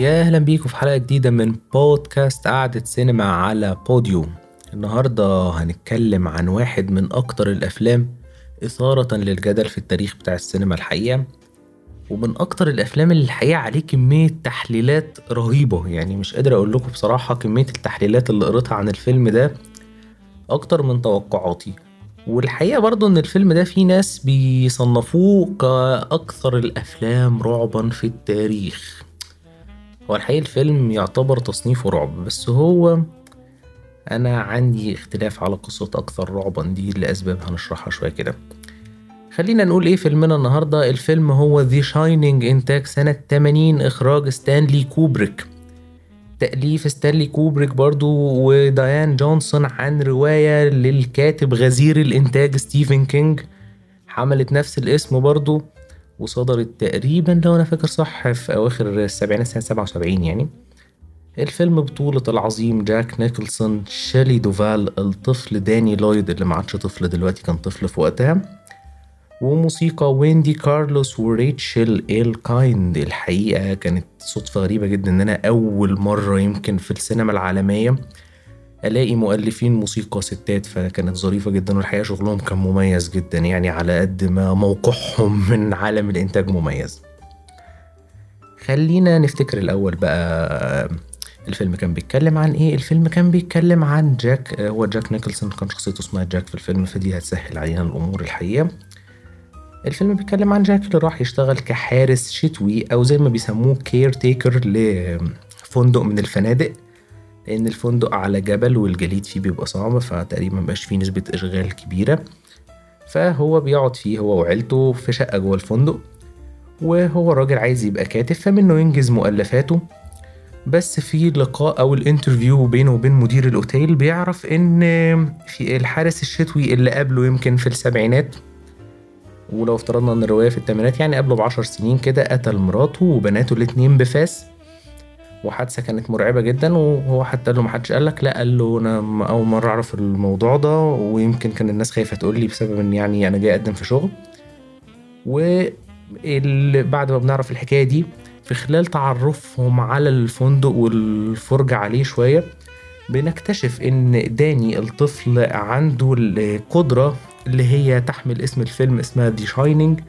يا أهلا بيكم في حلقة جديدة من بودكاست قعدة سينما على بوديو النهارده هنتكلم عن واحد من أكتر الأفلام إثارة للجدل في التاريخ بتاع السينما الحقيقة ومن أكتر الأفلام اللي الحقيقة عليه كمية تحليلات رهيبة. يعني مش قادر أقول لكم بصراحة كمية التحليلات اللي قريتها عن الفيلم ده أكتر من توقعاتي. والحقيقة برضو إن الفيلم ده فيه ناس بيصنفوه كأكثر الأفلام رعبا في التاريخ. هو الحقيقة الفيلم يعتبر تصنيفه رعب بس هو أنا عندي اختلاف على قصة أكثر رعبا دي لأسباب هنشرحها شوية كده. خلينا نقول إيه فيلمنا النهاردة؟ الفيلم هو The Shining انتاج سنة 80 إخراج ستانلي كوبريك. تأليف ستانلي كوبريك برضو وديان جونسون عن رواية للكاتب غزير الإنتاج ستيفن كينج. حملت نفس الاسم برضو. وصدرت تقريبا لو أنا فاكر صح في أواخر السبعينات سنة 77 يعني. الفيلم بطولة العظيم جاك نيكلسون شيلي دوفال الطفل داني لويد اللي ما عادش طفل دلوقتي كان طفل في وقتها. وموسيقى ويندي كارلوس وريتشل إيلكايند. الحقيقة كانت صدفة غريبة جدا إن أنا أول مرة يمكن في السينما العالمية ألاقي مؤلفين موسيقى ستات فكانت ظريفة جدا والحقيقة شغلهم كان مميز جدا يعني على قد ما موقعهم من عالم الإنتاج مميز. خلينا نفتكر الأول بقى الفيلم كان بيتكلم عن إيه؟ الفيلم كان بيتكلم عن جاك هو جاك نيكلسون كان شخصيته اسمها جاك في الفيلم فدي هتسهل علينا الأمور الحقيقة. الفيلم بيتكلم عن جاك اللي راح يشتغل كحارس شتوي أو زي ما بيسموه caretaker لفندق من الفنادق. لأن الفندق على جبل والجليد فيه بيبقى صعب فتقريبا مبقاش فيه نسبة إشغال كبيرة. فهو بيقعد فيه هو وعيلته في شقة جوه الفندق وهو راجل عايز يبقى كاتب فمنه ينجز مؤلفاته. بس في لقاء أو الانترفيو بينه وبين مدير الأوتيل بيعرف إن في الحارس الشتوي اللي قابله يمكن في السبعينات ولو افترضنا إن الرواية في الثمانينات يعني قبله بعشر سنين كده قتل مراته وبناته الاتنين بفاس. وحادثة كانت مرعبة جدا وهو حتى قال له محدش قال لك لا قال له أنا أول مرة أعرف الموضوع ده ويمكن كان الناس خايفة تقول لي بسبب إن يعني أنا جاي أقدم في شغل. وبعد ما بنعرف الحكاية دي في خلال تعرفهم على الفندق والفرجة عليه شوية بنكتشف إن داني الطفل عنده القدرة اللي هي تحمل اسم الفيلم اسمها دي شاينينج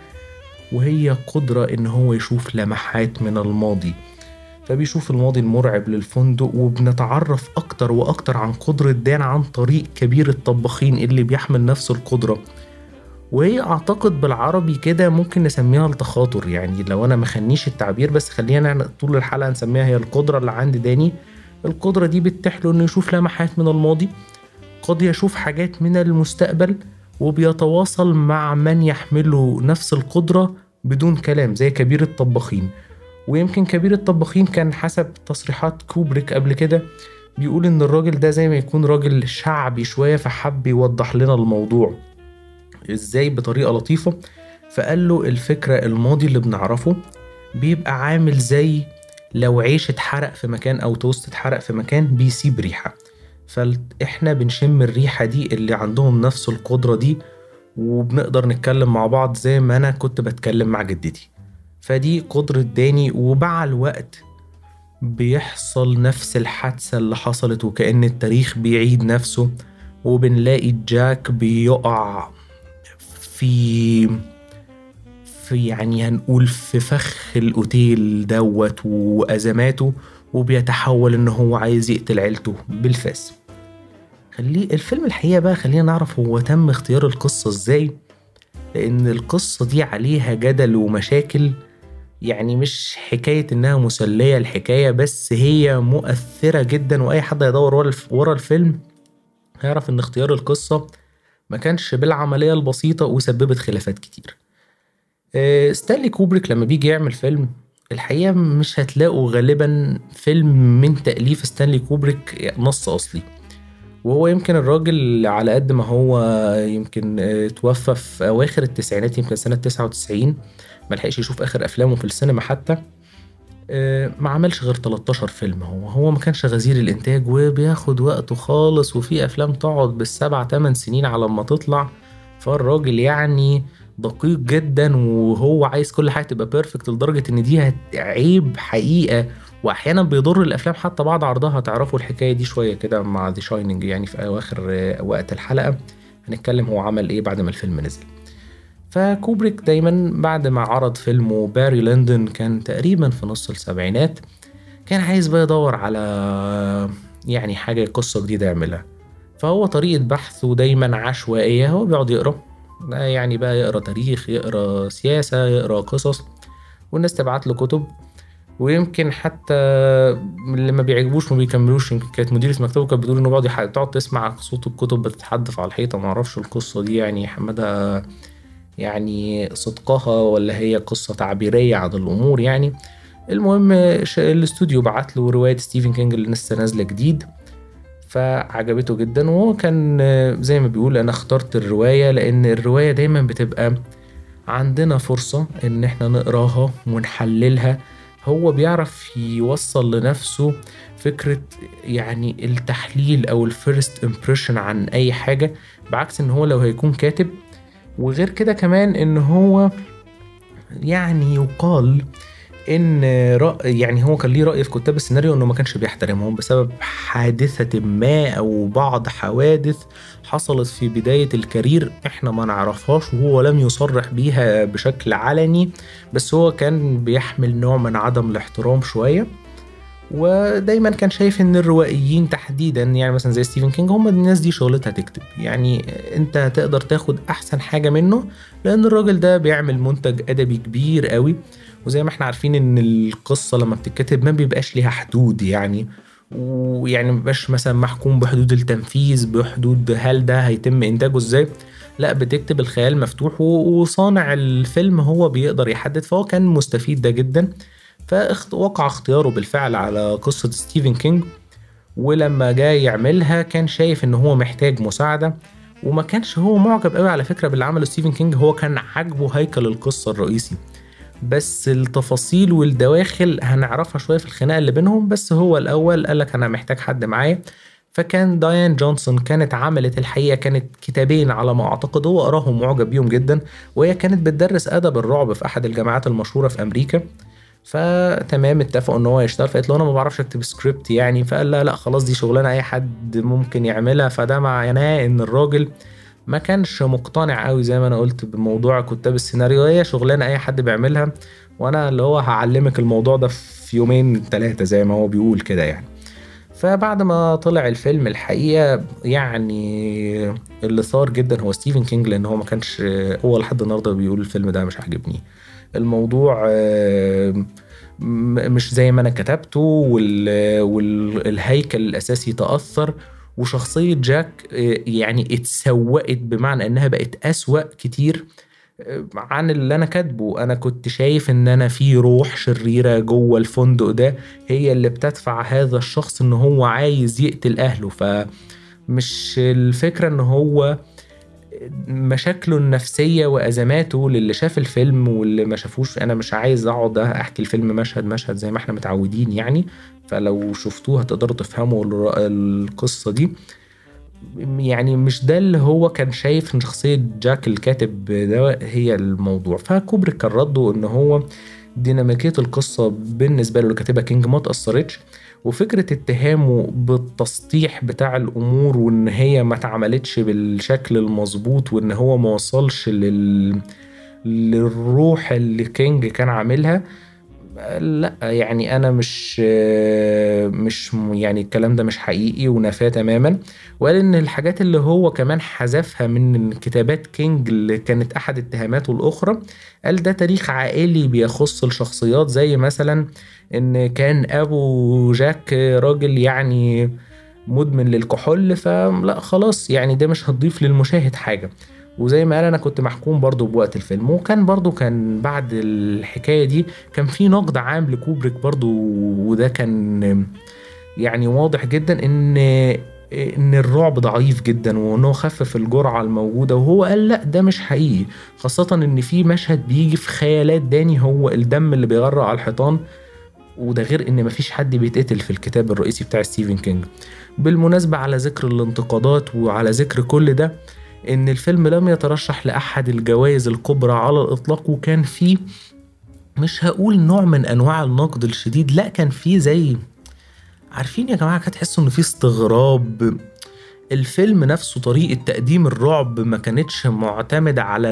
وهي قدرة إن هو يشوف لمحات من الماضي. فبيشوف الماضي المرعب للفندق وبنتعرف أكتر وأكتر عن قدرة دان عن طريق كبير الطباخين اللي بيحمل نفس القدرة. وهي أعتقد بالعربي كده ممكن نسميها التخاطر يعني لو أنا مخنيش التعبير بس خلينا طول الحلقة نسميها هي القدرة اللي عند داني. القدرة دي بتتيح له إنه يشوف لمحات من الماضي قد يشوف حاجات من المستقبل وبيتواصل مع من يحمله نفس القدرة بدون كلام زي كبير الطباخين. ويمكن كبير الطباخين كان حسب تصريحات كوبريك قبل كده بيقول إن الراجل ده زي ما يكون راجل شعبي شوية فحب يوضح لنا الموضوع. إزاي؟ بطريقة لطيفة. فقال له الفكرة الماضي اللي بنعرفه بيبقى عامل زي لو عيش اتحرق في مكان أو توست اتحرق في مكان بيسيب ريحة. فإحنا بنشم الريحة دي اللي عندهم نفس القدرة دي وبنقدر نتكلم مع بعض زي ما أنا كنت بتكلم مع جدتي. فدي قدرة داني ومع الوقت بيحصل نفس الحادثة اللي حصلت وكأن التاريخ بيعيد نفسه وبنلاقي جاك بيقع في في يعني هنقول في فخ الأوتيل دوت وأزماته وبيتحول إن هو عايز يقتل عيلته بالفاس. خليه الفيلم الحقيقة بقى خلينا نعرف هو تم اختيار القصة إزاي لأن القصة دي عليها جدل ومشاكل يعني مش حكاية إنها مسلية الحكاية بس هي مؤثرة جدا وأي حد هيدور ورا ورا الفيلم هيعرف إن اختيار القصة ما كانش بالعملية البسيطة وسببت خلافات كتير. آه، ستانلي كوبريك لما بيجي يعمل فيلم الحقيقة مش هتلاقوا غالبا فيلم من تأليف ستانلي كوبريك نص أصلي. وهو يمكن الراجل على قد ما هو يمكن آه، توفى في أواخر التسعينات يمكن سنة 99 ما لحقش يشوف آخر أفلامه في السينما حتى. آه، ما عملش غير 13 فيلم هو. هو ما كانش غزير الإنتاج وبياخد وقته خالص وفي أفلام تقعد بالسبع تمن سنين على ما تطلع. فالراجل يعني دقيق جدا وهو عايز كل حاجة تبقى perfect لدرجة إن دي عيب حقيقة. واحيانا بيضر الأفلام حتى بعد عرضها. هتعرفوا الحكاية دي شوية كده مع The Shining يعني في أواخر وقت الحلقة. هنتكلم هو عمل إيه بعد ما الفيلم نزل. فكوبريك دايما بعد ما عرض فيلمه Barry Lyndon كان تقريبا في نص السبعينات كان عايز بقى يدور على يعني حاجة قصة جديدة يعملها. فهو طريقة بحثه دايما عشوائية هو بيقعد يقرأ. يعني بقى يقرأ تاريخ يقرأ سياسة يقرأ قصص والناس تبعت له كتب. ويمكن حتى اللي ما بيعجبوش ما بيكملوش. كانت مديرة مكتبه كانت بتقول إنه بيقعد تقعد تسمع صوت الكتب بتتحدف على الحيطة. ما أعرفش القصة دي يعني حمادة يعني صدقها ولا هي قصة تعبيرية عن الأمور يعني. المهم الاستوديو بعت له رواية ستيفن كينج اللي لسه نازلة جديد فعجبته جدا. وهو كان زي ما بيقول أنا اخترت الرواية لأن الرواية دايما بتبقى عندنا فرصة إن إحنا نقراها ونحللها. هو بيعرف يوصل لنفسه فكرة يعني التحليل أو ال first impression عن أي حاجة بعكس إن هو لو هيكون كاتب وغير كده كمان إن هو يعني يقال إن رأي يعني هو كان ليه رأي في كتاب السيناريو إنه ما كانش بيحترمهم بسبب حادثة ما أو بعض حوادث حصلت في بداية ال career إحنا ما نعرفهاش وهو لم يصرح بيها بشكل علني بس هو كان بيحمل نوع من عدم الاحترام شوية. ودايما كان شايف إن الروائيين تحديدا يعني مثلا زي ستيفن كينج هم الناس دي شغلتها تكتب. يعني أنت هتقدر تاخد أحسن حاجة منه لأن الراجل ده بيعمل منتج أدبي كبير قوي. وزي ما إحنا عارفين إن القصة لما بتتكتب ما بيبقاش ليها حدود يعني. ويعني مبقاش مثلا محكوم بحدود التنفيذ بحدود هل ده هيتم إنتاجه إزاي. لا بتكتب الخيال مفتوح وصانع الفيلم هو بيقدر يحدد. فهو كان مستفيد ده جدا. فوقع اختياره بالفعل على قصة ستيفن كينج ولما جاي يعملها كان شايف إن هو محتاج مساعدة وما كانش هو معجب قوي على فكرة باللي عمله ستيفن كينج هو كان عاجبه هيكل القصة الرئيسي. بس التفاصيل والدواخل هنعرفها شوية في الخناقة اللي بينهم بس هو الأول قالك أنا محتاج حد معايا. فكان دايان جونسون كانت عملت الحقيقة كانت كتابين على ما أعتقد هو قراهم معجب بيهم جدا وهي كانت بتدرس أدب الرعب في أحد الجامعات المشهورة في أمريكا. فتمام اتفقوا إن هو يشتغل. فقالت له أنا ما بعرفش أكتب سكريبت يعني. فقال لا لأ خلاص دي شغلانة أي حد ممكن يعملها. فده معناه إن الراجل ما كانش مقتنع قوي زي ما أنا قلت بموضوع كتاب السيناريو. هي شغلانة أي حد بيعملها وأنا اللي هو هعلمك الموضوع ده في يومين ثلاثة زي ما هو بيقول كده يعني. فبعد ما طلع الفيلم الحقيقة يعني اللي ثار جدا هو ستيفن كينج لأن هو ما كانش هو لحد النهارده بيقول الفيلم ده مش عاجبني. الموضوع آه، مش زي ما أنا كتبته وال- والهيكل الأساسي تأثر وشخصية جاك آه، يعني اتسوقت بمعنى إنها بقت أسوأ كتير آه، عن اللي أنا كاتبه. أنا كنت شايف إن أنا في روح شريرة جوه الفندق ده هي اللي بتدفع هذا الشخص إن هو عايز يقتل أهله. فمش الفكرة إن هو مشاكله النفسية وأزماته للي شاف الفيلم واللي ما شافوش. أنا مش عايز أقعد أحكي الفيلم مشهد مشهد زي ما إحنا متعودين يعني. فلو شفتوه هتقدروا تفهموا القصة دي. يعني مش ده اللي هو كان شايف إن شخصية جاك الكاتب ده هي الموضوع. فكوبريك كان رده إن هو ديناميكية القصة بالنسبة له اللي كاتبها كينج ما تأثرتش. وفكرة اتهامه بالتسطيح بتاع الأمور وإن هي ما اتعملتش بالشكل المظبوط وإن هو ما وصلش لل... للروح اللي كينج كان عاملها لا يعني أنا مش مش يعني الكلام ده مش حقيقي ونفاه تماما. وقال ان الحاجات اللي هو كمان حذفها من كتابات كينج اللي كانت أحد اتهاماته الأخرى قال ده تاريخ عائلي بيخص الشخصيات زي مثلا إن كان أبو جاك راجل يعني مدمن للكحول فلا خلاص يعني ده مش هتضيف للمشاهد حاجة. وزي ما قال أنا كنت محكوم برضو بوقت الفيلم. وكان برضو كان بعد الحكاية دي كان في نقد عام لكوبريك برضو وده كان يعني واضح جدا إن إن الرعب ضعيف جدا وإنه خفف الجرعة الموجودة. وهو قال لأ ده مش حقيقي. خاصة إن في مشهد بيجي في خيالات داني هو الدم اللي بيغرق على الحيطان. وده غير إن مفيش حد بيتقتل في الكتاب الرئيسي بتاع ستيفن كينج. بالمناسبة على ذكر الانتقادات وعلى ذكر كل ده إن الفيلم لم يترشح لأحد الجوائز الكبرى على الإطلاق وكان فيه مش هقول نوع من أنواع النقد الشديد لا كان في زي عارفين يا جماعة كده تحسوا إن في استغراب؟ الفيلم نفسه طريقة تقديم الرعب ما كانتش معتمدة على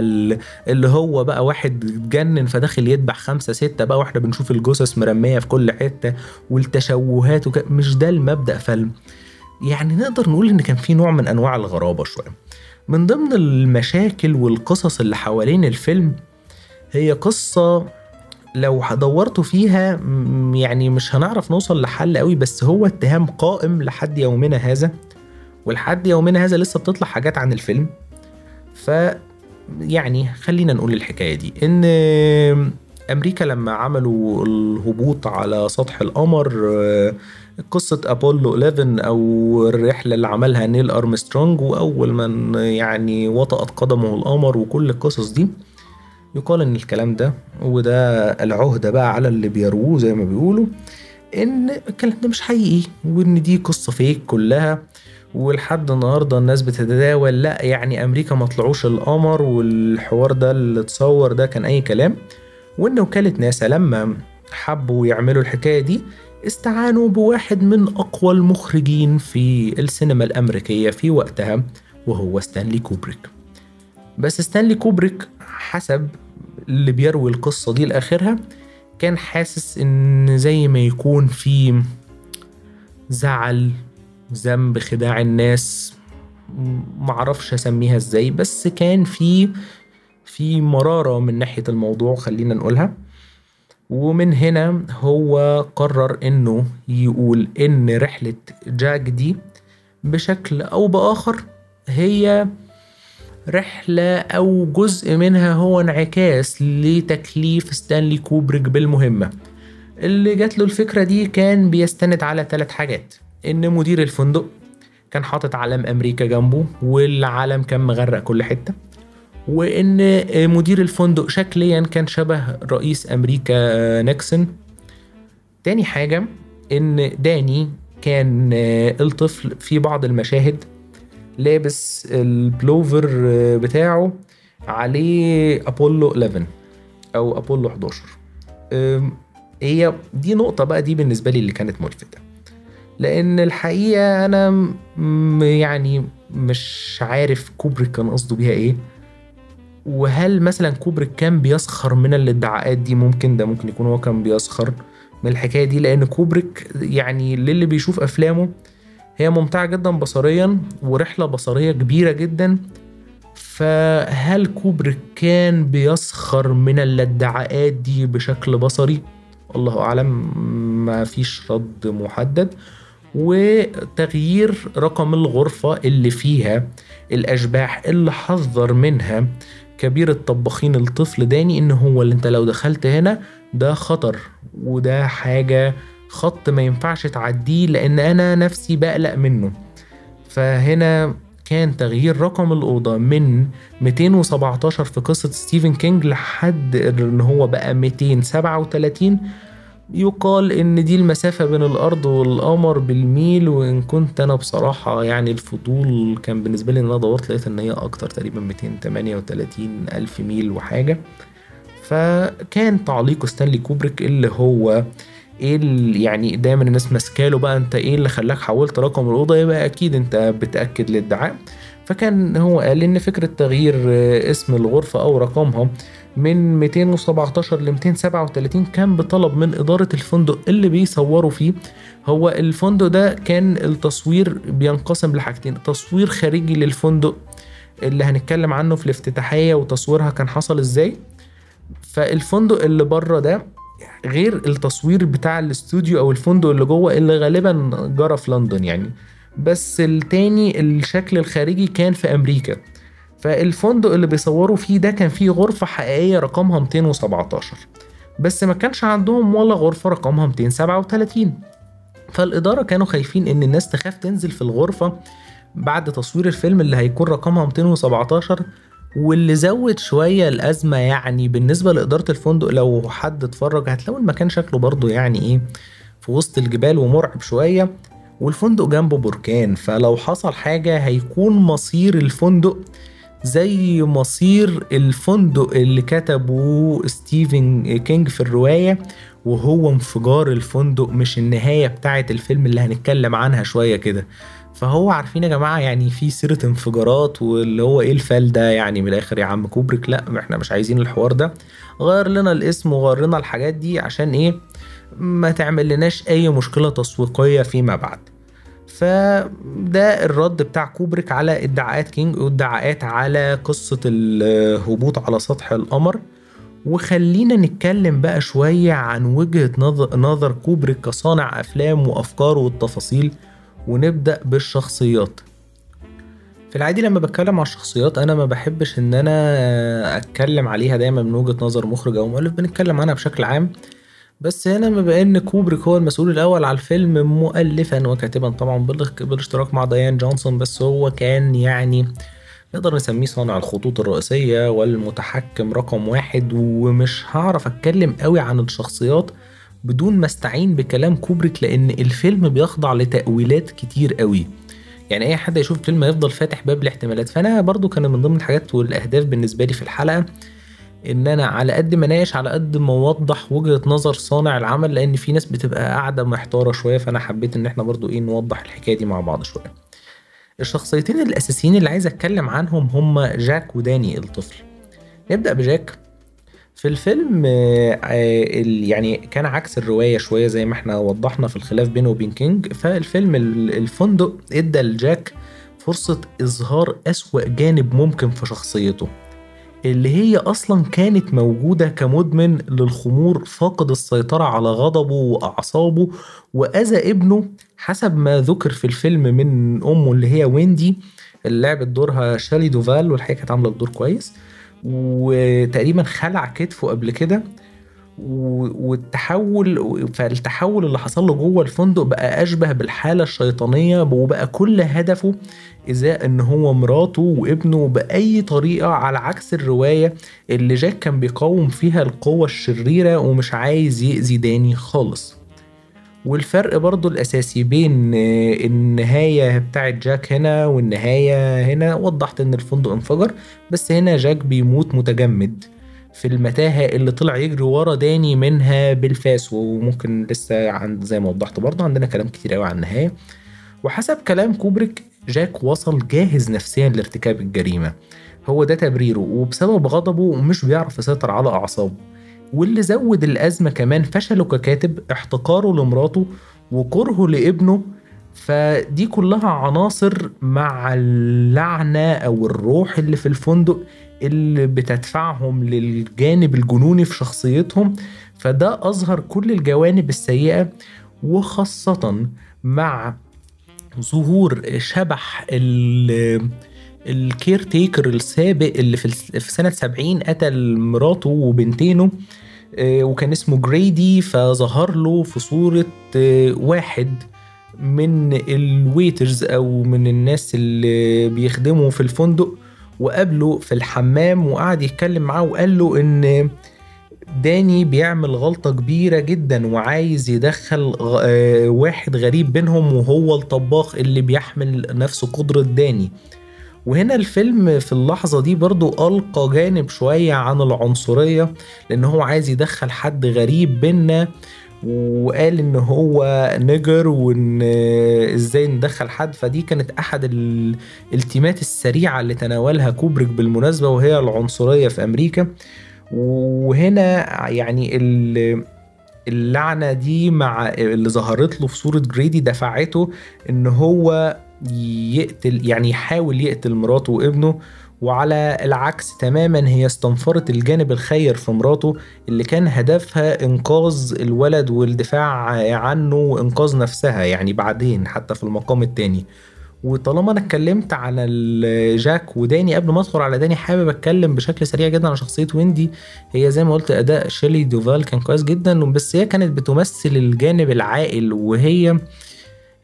اللي هو بقى واحد اتجنن فداخل يذبح خمسة ستة بقى وإحنا بنشوف الجثث مرمية في كل حتة والتشوهات وك... مش ده المبدأ. فيلم يعني نقدر نقول إن كان في نوع من أنواع الغرابة شوية. من ضمن المشاكل والقصص اللي حوالين الفيلم هي قصة لو دورتوا فيها يعني مش هنعرف نوصل لحل قوي بس هو اتهام قائم لحد يومنا هذا ولحد يومنا هذا لسه بتطلع حاجات عن الفيلم. ف يعني خلينا نقول الحكاية دي إن أمريكا لما عملوا الهبوط على سطح القمر قصة أبولو 11 أو الرحلة اللي عملها نيل أرمسترونج وأول من يعني وطأت قدمه القمر وكل القصص دي. يقال إن الكلام ده وده العهدة بقى على اللي بيروه زي ما بيقولوا إن الكلام ده مش حقيقي وإن دي قصة فيك كلها. ولحد النهارده الناس بتتداول لأ يعني أمريكا ما طلعوش القمر والحوار ده اللي اتصور ده كان أي كلام. وإن وكالة ناسا لما حبوا يعملوا الحكاية دي استعانوا بواحد من أقوى المخرجين في السينما الأمريكية في وقتها وهو ستانلي كوبريك. بس ستانلي كوبريك حسب اللي بيروي القصة دي لآخرها كان حاسس إن زي ما يكون في زعل ذنب خداع الناس معرفش أسميها إزاي بس كان في في مرارة من ناحية الموضوع خلينا نقولها. ومن هنا هو قرر إنه يقول إن رحلة جاك دي بشكل أو بآخر هي رحلة أو جزء منها هو انعكاس لتكليف ستانلي كوبريك بالمهمة. اللي جات له الفكرة دي كان بيستند على ثلاث حاجات. إن مدير الفندق كان حاطط علم أمريكا جنبه والعلم كان مغرق كل حتة. وإن مدير الفندق شكليا كان شبه رئيس أمريكا نيكسون. تاني حاجة إن داني كان الطفل في بعض المشاهد لابس البلوفر بتاعه عليه أبولو 11 أو أبولو 11 هي دي نقطة بقى دي بالنسبة لي اللي كانت ملفتة. لأن الحقيقة أنا يعني مش عارف كوبريك كان قصده بيها إيه. وهل مثلا كوبريك كان بيسخر من الادعاءات دي؟ ممكن ده ممكن يكون هو كان بيسخر من الحكاية دي لأن كوبريك يعني للي بيشوف أفلامه هي ممتعة جدا بصريا ورحلة بصرية كبيرة جدا. فهل كوبريك كان بيسخر من الادعاءات دي بشكل بصري؟ الله أعلم ما فيش رد محدد. وتغيير رقم الغرفة اللي فيها الأشباح اللي حذر منها كبير الطباخين الطفل داني إن هو اللي أنت لو دخلت هنا ده خطر وده حاجة خط ما ينفعش تعديه لأن أنا نفسي بقلق منه. فهنا كان تغيير رقم الأوضة من 217 في قصة ستيفن كينج لحد إن هو بقى 237 يقال إن دي المسافة بين الأرض والقمر بالميل وإن كنت أنا بصراحة يعني الفضول كان بالنسبة لي إن أنا دورت لقيت إن هي أكتر تقريبا 238 ألف ميل وحاجة. فكان تعليق ستانلي كوبريك اللي هو إيه اللي يعني دايما الناس ماسكاله بقى أنت إيه اللي خلاك حولت رقم الأوضة؟ يبقى أكيد أنت بتأكد الادعاء فكان هو قال إن فكرة تغيير اسم الغرفة أو رقمها من 217 ل 237 كان بطلب من إدارة الفندق اللي بيصوروا فيه. هو الفندق ده كان التصوير بينقسم لحاجتين تصوير خارجي للفندق اللي هنتكلم عنه في الافتتاحية وتصويرها كان حصل إزاي. فالفندق اللي بره ده غير التصوير بتاع الاستوديو أو الفندق اللي جوه اللي غالبا جرى في لندن يعني. بس التاني الشكل الخارجي كان في أمريكا. فالفندق اللي بيصوروا فيه ده كان فيه غرفة حقيقية رقمها 217 بس ما كانش عندهم ولا غرفة رقمها 237 فالإدارة كانوا خايفين إن الناس تخاف تنزل في الغرفة بعد تصوير الفيلم اللي هيكون رقمها 217 واللي زود شوية الأزمة يعني بالنسبة لإدارة الفندق لو حد اتفرج هتلاقوا المكان شكله برضه يعني إيه في وسط الجبال ومرعب شوية والفندق جنبه بركان. فلو حصل حاجة هيكون مصير الفندق زي مصير الفندق اللي كتبه ستيفن كينج في الرواية وهو انفجار الفندق مش النهاية بتاعة الفيلم اللي هنتكلم عنها شوية كده. فهو عارفين يا جماعة يعني في سيرة انفجارات واللي هو إيه الفال ده يعني من الآخر يا عم كوبريك؟ لا إحنا مش عايزين الحوار ده. غير لنا الاسم وغير لنا الحاجات دي عشان إيه؟ ما تعمل لناش أي مشكلة تسويقية فيما بعد. فده الرد بتاع كوبريك على ادعاءات كينج وادعاءات على قصة الهبوط على سطح القمر. وخلينا نتكلم بقى شوية عن وجهة نظر كوبريك كصانع أفلام وأفكاره والتفاصيل. ونبدأ بالشخصيات. في العادي لما بتكلم على الشخصيات أنا ما بحبش إن أنا أتكلم عليها دايما من وجهة نظر مخرج أو مؤلف. بنتكلم عنها بشكل عام. بس هنا بما إن كوبريك هو المسؤول الأول على الفيلم مؤلفا وكاتبا طبعا بالاشتراك مع ديان جونسون بس هو كان يعني نقدر نسميه صانع الخطوط الرئيسية والمتحكم رقم واحد ومش هعرف أتكلم قوي عن الشخصيات بدون ما استعين بكلام كوبريك لأن الفيلم بيخضع لتأويلات كتير قوي. يعني أي حد يشوف فيلم هيفضل فاتح باب الاحتمالات. فأنا برضو كان من ضمن الحاجات والأهداف بالنسبة لي في الحلقة إن أنا على قد ما ناقش على قد ما اوضح وجهة نظر صانع العمل لأن في ناس بتبقى قاعدة محتارة شوية فأنا حبيت إن إحنا برضو إيه نوضح الحكاية دي مع بعض شوية. الشخصيتين الأساسيين اللي عايز أتكلم عنهم هما جاك وداني الطفل. نبدأ بجاك. في الفيلم يعني كان عكس الرواية شوية زي ما إحنا وضحنا في الخلاف بينه وبين كينج. فالفيلم الفندق إدى لجاك فرصة إظهار أسوأ جانب ممكن في شخصيته. اللي هي أصلا كانت موجودة كمدمن للخمور فاقد السيطرة على غضبه وأعصابه وأذى ابنه حسب ما ذكر في الفيلم من أمه اللي هي ويندي اللي لعبت دورها شالي دوفال والحقيقة كانت عاملة الدور كويس وتقريبا خلع كتفه قبل كده. والتحول فالتحول اللي حصل له جوه الفندق بقى أشبه بالحالة الشيطانية وبقى كل هدفه إزاء إن هو مراته وابنه بأي طريقة على عكس الرواية اللي جاك كان بيقاوم فيها القوة الشريرة ومش عايز يأذي داني خالص. والفرق برضو الأساسي بين النهاية بتاعت جاك هنا والنهاية هنا وضحت إن الفندق انفجر بس هنا جاك بيموت متجمد. في المتاهة اللي طلع يجري ورا داني منها بالفاس وممكن لسه عند زي ما وضحت برضه عندنا كلام كتير قوي عن النهاية وحسب كلام كوبريك جاك وصل جاهز نفسيا لارتكاب الجريمة. هو ده تبريره وبسبب غضبه مش بيعرف يسيطر على أعصابه. واللي زود الأزمة كمان فشله ككاتب احتقاره لمراته وكرهه لابنه. فدي كلها عناصر مع اللعنة أو الروح اللي في الفندق اللي بتدفعهم للجانب الجنوني في شخصيتهم فده أظهر كل الجوانب السيئة وخاصة مع ظهور شبح الكير تيكر السابق اللي في سنة 70 قتل مراته وبنتينه وكان اسمه جريدي فظهر له في صورة واحد من ال waiters أو من الناس اللي بيخدموا في الفندق. وقابله في الحمام وقعد يتكلم معاه وقال له إن داني بيعمل غلطة كبيرة جدا وعايز يدخل واحد غريب بينهم وهو الطباخ اللي بيحمل نفس قدرة داني. وهنا الفيلم في اللحظة دي برضو ألقى جانب شوية عن العنصرية لأن هو عايز يدخل حد غريب بينا وقال إن هو nigger وإن إزاي ندخل حد فدي كانت أحد التيمات السريعة اللي تناولها كوبريك بالمناسبة وهي العنصرية في أمريكا. وهنا يعني اللعنة دي مع اللي ظهرت له في صورة جريدي دفعته إن هو يقتل يعني يحاول يقتل مراته وابنه. وعلى العكس تماما هي استنفرت الجانب الخير في مراته اللي كان هدفها إنقاذ الولد والدفاع عنه وإنقاذ نفسها يعني بعدين حتى في المقام التاني. وطالما أنا اتكلمت على جاك وداني قبل ما أدخل على داني حابب أتكلم بشكل سريع جدا على شخصية ويندي. هي زي ما قلت أداء شيلي دوفال كان كويس جدا بس هي كانت بتمثل الجانب العاقل وهي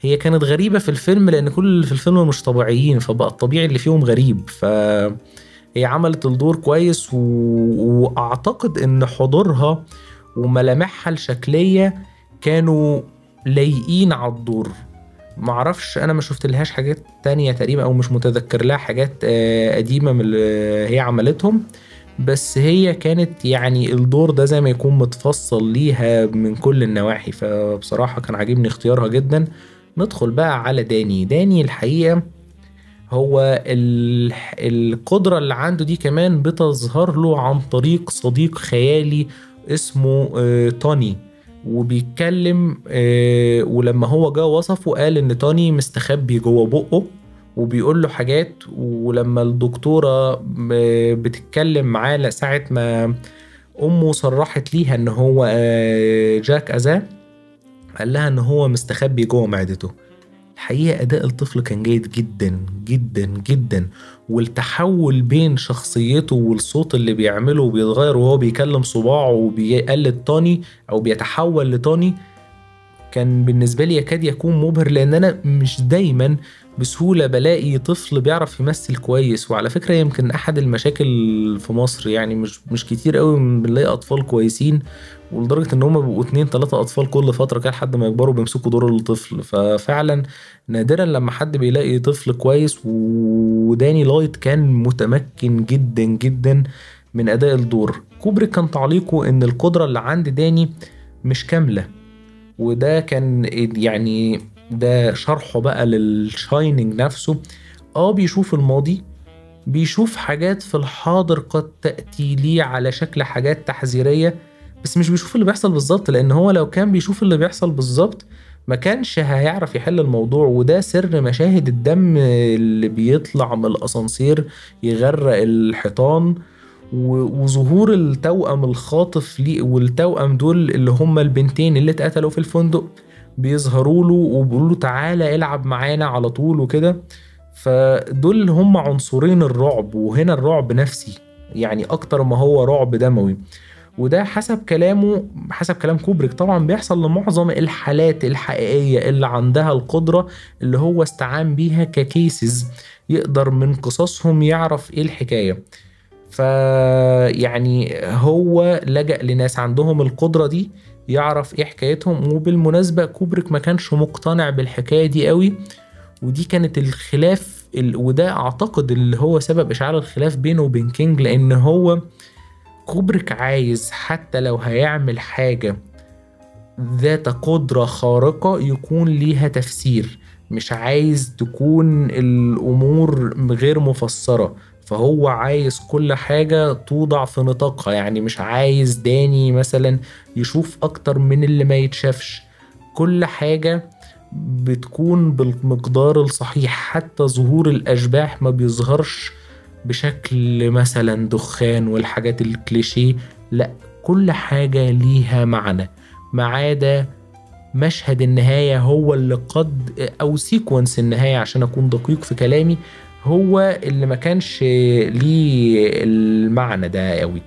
هي كانت غريبة في الفيلم لأن كل اللي في الفيلم مش طبيعيين فبقى الطبيعي اللي فيهم غريب. ف هي عملت الدور كويس و... وأعتقد إن حضورها وملامحها الشكلية كانوا لايقين على الدور. معرفش أنا ما شفت لهاش حاجات تانية تقريبا أو مش متذكر لها حاجات آه، قديمة من اللي هي عملتهم. بس هي كانت يعني الدور ده زي ما يكون متفصل ليها من كل النواحي. فبصراحة كان عاجبني اختيارها جدا. ندخل بقى على داني. داني الحقيقة هو ال- القدرة اللي عنده دي كمان بتظهر له عن طريق صديق خيالي اسمه آه، توني. وبيتكلم آه، ولما هو جه وصفه قال إن توني مستخبي جوه بقه وبيقول له حاجات. ولما الدكتورة آه، بتتكلم معاه ساعة ما أمه صرحت ليها إن هو جاك أذاه قال لها إن هو مستخبي جوه معدته. الحقيقة أداء الطفل كان جيد جدا جدا جدا. والتحول بين شخصيته والصوت اللي بيعمله بيتغير وهو بيكلم صباعه وبيقلد توني أو بيتحول لتوني كان بالنسبة لي يكاد يكون مبهر لأن أنا مش دايما بسهولة بلاقي طفل بيعرف يمثل كويس. وعلى فكرة يمكن أحد المشاكل في مصر يعني مش مش كتير قوي بنلاقي أطفال كويسين ولدرجة إن هما بيبقوا اتنين تلاتة أطفال كل فترة كده لحد ما يكبروا بيمسكوا دور الطفل. ففعلا نادرا لما حد بيلاقي طفل كويس. وداني لويد كان متمكن جدا جدا من أداء الدور. كوبريك كان تعليقه إن القدرة اللي عند داني مش كاملة. وده كان يعني ده شرحه بقى لل shining نفسه. آه بيشوف الماضي بيشوف حاجات في الحاضر قد تأتي ليه على شكل حاجات تحذيرية بس مش بيشوف اللي بيحصل بالظبط لأن هو لو كان بيشوف اللي بيحصل بالظبط ما كانش هيعرف يحل الموضوع. وده سر مشاهد الدم اللي بيطلع من الأسانسير يغرق الحيطان. وظهور التوأم الخاطف ليه والتوأم دول اللي هما البنتين اللي اتقتلوا في الفندق بيظهروا له وبيقولوا له تعالى العب معانا على طول وكده. فدول اللي هم عنصرين الرعب وهنا الرعب نفسي يعني أكتر ما هو رعب دموي. وده حسب كلامه حسب كلام كوبريك. طبعا بيحصل لمعظم الحالات الحقيقية اللي عندها القدرة اللي هو استعان بيها ك cases يقدر من قصصهم يعرف إيه الحكاية. فيعني هو لجأ لناس عندهم القدرة دي يعرف إيه حكايتهم وبالمناسبة كوبريك ما كانش مقتنع بالحكاية دي قوي ودي كانت الخلاف ال... وده أعتقد اللي هو سبب إشعال الخلاف بينه وبين كينج لأن هو كوبريك عايز حتى لو هيعمل حاجة ذات قدرة خارقة يكون ليها تفسير مش عايز تكون الأمور غير مفسرة. فهو عايز كل حاجة توضع في نطاقها يعني مش عايز داني مثلا يشوف أكتر من اللي ما يتشافش. كل حاجة بتكون بالمقدار الصحيح حتى ظهور الأشباح ما بيظهرش بشكل مثلا دخان والحاجات الكليشيه لا كل حاجة ليها معنى. ما عدا مشهد النهاية هو اللي قد أو sequence النهاية عشان أكون دقيق في كلامي هو اللي ما كانش ليه المعنى ده قوي.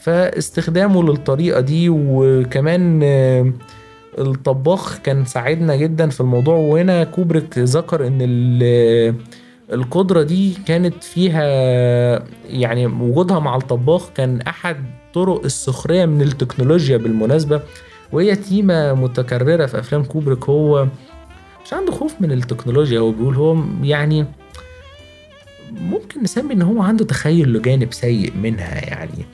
فاستخدامه للطريقة دي وكمان الطباخ كان ساعدنا جدا في الموضوع. وهنا كوبريك ذكر إن ال- القدرة دي كانت فيها يعني وجودها مع الطباخ كان أحد طرق السخرية من التكنولوجيا بالمناسبة. وهي تيمة متكررة في أفلام كوبريك. هو مش عنده خوف من التكنولوجيا هو بيقول هو يعني ممكن نسمي إن هو عنده تخيل لجانب سيء منها يعني.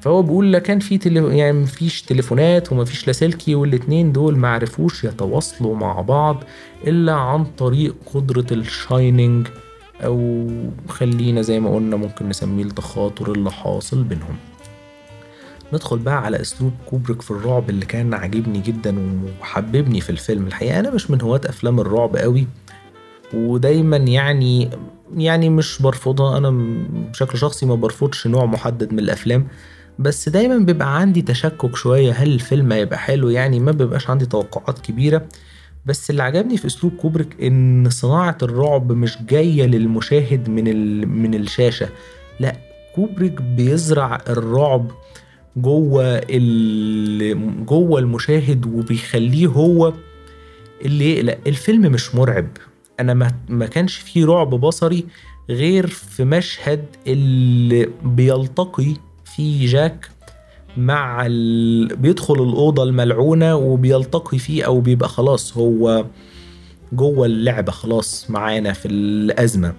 فهو بيقول لا كان في تلي... يعني مفيش تليفونات ومفيش لاسلكي والاتنين دول معرفوش يتواصلوا مع بعض إلا عن طريق قدرة ال shining أو خلينا زي ما قلنا ممكن نسميه التخاطر اللي حاصل بينهم. ندخل بقى على أسلوب كوبريك في الرعب اللي كان عاجبني جدا وحببني في الفيلم. الحقيقة أنا مش من هواة أفلام الرعب قوي. ودايما يعني يعني مش برفضها أنا بشكل شخصي ما برفضش نوع محدد من الأفلام بس دايما بيبقى عندي تشكك شوية هل الفيلم هيبقى حلو يعني ما بيبقاش عندي توقعات كبيرة بس اللي عجبني في أسلوب كوبريك إن صناعة الرعب مش جاية للمشاهد من. من الشاشة لا كوبريك بيزرع الرعب جوه. جوه المشاهد وبيخليه هو اللي يقلق الفيلم مش مرعب أنا ما ما كانش فيه رعب بصري غير في مشهد اللي بيلتقي فيه جاك مع ال... بيدخل الأوضة الملعونة وبيلتقي فيه أو بيبقى خلاص هو جوه اللعبة خلاص معانا في الأزمة.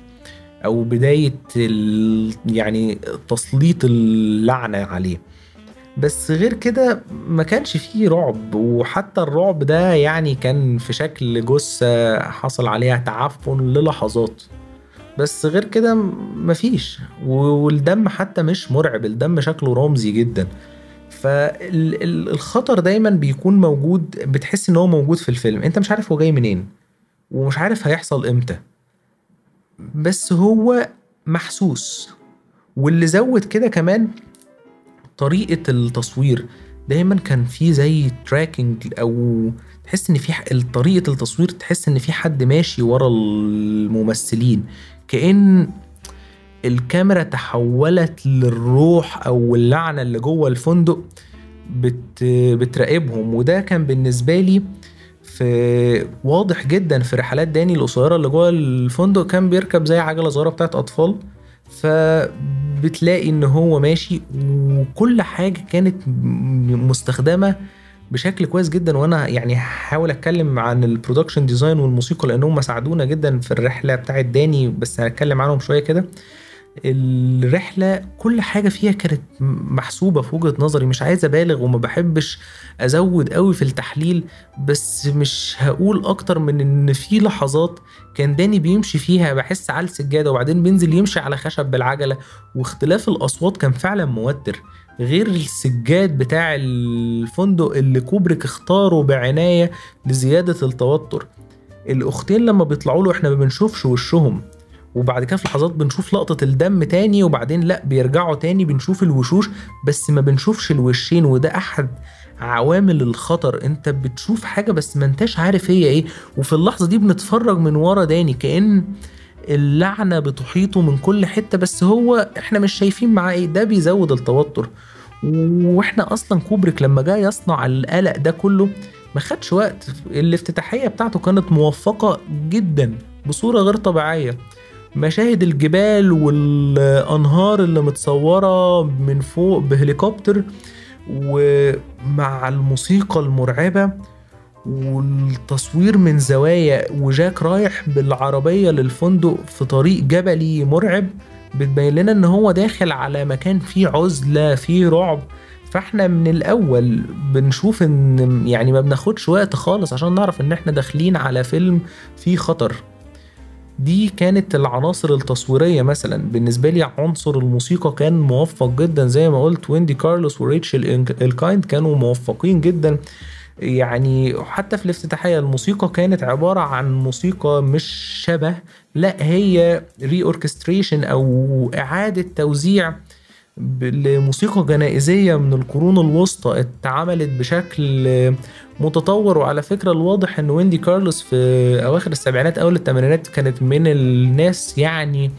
أو بداية ال... يعني تسليط اللعنة عليه. بس غير كده ما كانش فيه رعب وحتى الرعب ده يعني كان في شكل جثة حصل عليها تعفن للحظات. بس غير كده مفيش والدم حتى مش مرعب الدم شكله رمزي جدا. فالخطر دايما بيكون موجود بتحس إن هو موجود في الفيلم. أنت مش عارف هو جاي منين ومش عارف هيحصل إمتى. بس هو محسوس. واللي زود كده كمان طريقة التصوير دايما كان في زي تراكنج أو تحس إن في طريقة التصوير تحس إن في حد ماشي ورا الممثلين. كأن الكاميرا تحولت للروح أو اللعنة اللي جوه الفندق بت بتراقبهم. وده كان بالنسبة لي في واضح جدا في رحلات داني القصيرة اللي جوه الفندق كان بيركب زي عجلة صغيرة بتاعت أطفال. فبتلاقي إن هو ماشي وكل حاجة كانت مستخدمة بشكل كويس جدا. وأنا يعني هحاول أتكلم عن ال production design والموسيقى لأنهم ساعدونا جدا في الرحلة بتاعت داني بس هنتكلم عنهم شوية كده. الرحلة كل حاجة فيها كانت محسوبة في وجهة نظري. مش عايز أبالغ وما بحبش أزود قوي في التحليل بس مش هقول أكتر من إن في لحظات كان داني بيمشي فيها بحس على السجادة وبعدين بينزل يمشي على خشب بالعجلة. واختلاف الأصوات كان فعلا موتر. غير السجاد بتاع الفندق اللي كوبريك اختاره بعناية لزيادة التوتر. الأختين لما بيطلعوا له إحنا ما بنشوفش وشهم. وبعد كده في لحظات بنشوف لقطة الدم تاني وبعدين لا بيرجعوا تاني بنشوف الوشوش بس ما بنشوفش الوشين وده أحد عوامل الخطر. أنت بتشوف حاجة بس ما أنتش عارف هي إيه. وفي اللحظة دي بنتفرج من ورا داني كأن اللعنة بتحيطه من كل حتة بس هو إحنا مش شايفين معاه إيه. ده بيزود التوتر. وإحنا أصلا كوبريك لما جاي يصنع القلق ده كله ما خدش وقت. الافتتاحية بتاعته كانت موفقة جدا بصورة غير طبيعية. مشاهد الجبال والأنهار اللي متصورة من فوق بهليكوبتر ومع الموسيقى المرعبة والتصوير من زوايا وجاك رايح بالعربية للفندق في طريق جبلي مرعب بتبين لنا إن هو داخل على مكان فيه عزلة فيه رعب. فإحنا من الأول بنشوف إن يعني ما بناخدش وقت خالص عشان نعرف إن إحنا داخلين على فيلم فيه خطر. دي كانت العناصر التصويرية مثلا. بالنسبة لي عنصر الموسيقى كان موفق جدا. زي ما قلت ويندي كارلوس وريتشل إلكايند كانوا موفقين جدا. يعني حتى في الافتتاحية الموسيقى كانت عبارة عن موسيقى مش شبه لا هي re-orchestration أو إعادة توزيع لموسيقى جنائزية من القرون الوسطى اتعملت بشكل متطور. وعلى فكرة الواضح إن ويندي كارلوس في أواخر السبعينات أول الثمانينات كانت من الناس يعني